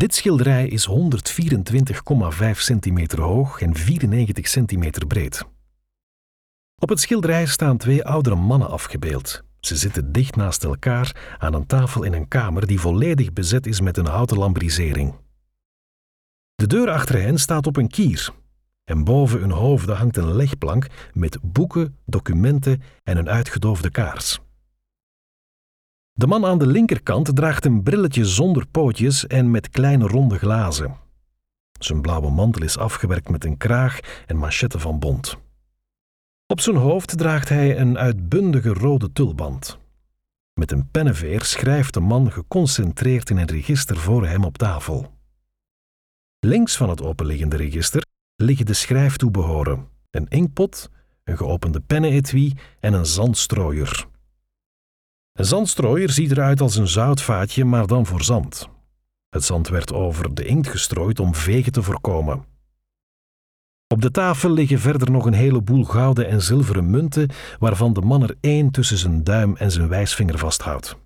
Dit schilderij is 124,5 centimeter hoog en 94 centimeter breed. Op het schilderij staan twee oudere mannen afgebeeld. Ze zitten dicht naast elkaar aan een tafel in een kamer die volledig bezet is met een houten lambrisering. De deur achter hen staat op een kier en boven hun hoofden hangt een legplank met boeken, documenten en een uitgedoofde kaars. De man aan de linkerkant draagt een brilletje zonder pootjes en met kleine ronde glazen. Zijn blauwe mantel is afgewerkt met een kraag en manchetten van bont. Op zijn hoofd draagt hij een uitbundige rode tulband. Met een pennenveer schrijft de man geconcentreerd in een register voor hem op tafel. Links van het openliggende register liggen de schrijftoebehoren, een inkpot, een geopende pennenetui en een zandstrooier. Een zandstrooier ziet eruit als een zoutvaatje, maar dan voor zand. Het zand werd over de inkt gestrooid om vegen te voorkomen. Op de tafel liggen verder nog een heleboel gouden en zilveren munten, waarvan de man er één tussen zijn duim en zijn wijsvinger vasthoudt.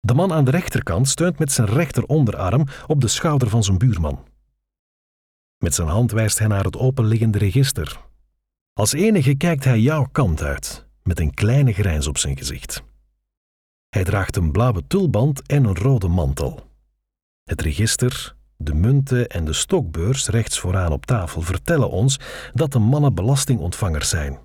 De man aan de rechterkant steunt met zijn rechteronderarm op de schouder van zijn buurman. Met zijn hand wijst hij naar het openliggende register. Als enige kijkt hij jouw kant uit, met een kleine grijns op zijn gezicht. Hij draagt een blauwe tulband en een rode mantel. Het register, de munten en de stokbeurs rechts vooraan op tafel vertellen ons dat de mannen belastingontvangers zijn.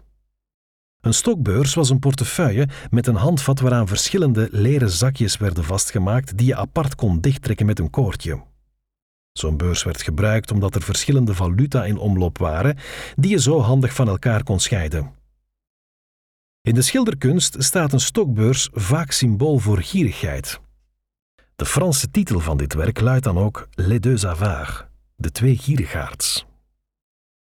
Een stokbeurs was een portefeuille met een handvat waaraan verschillende leren zakjes werden vastgemaakt die je apart kon dichttrekken met een koordje. Zo'n beurs werd gebruikt omdat er verschillende valuta in omloop waren die je zo handig van elkaar kon scheiden. In de schilderkunst staat een stokbeurs vaak symbool voor gierigheid. De Franse titel van dit werk luidt dan ook Les deux avares, de twee gierigaards.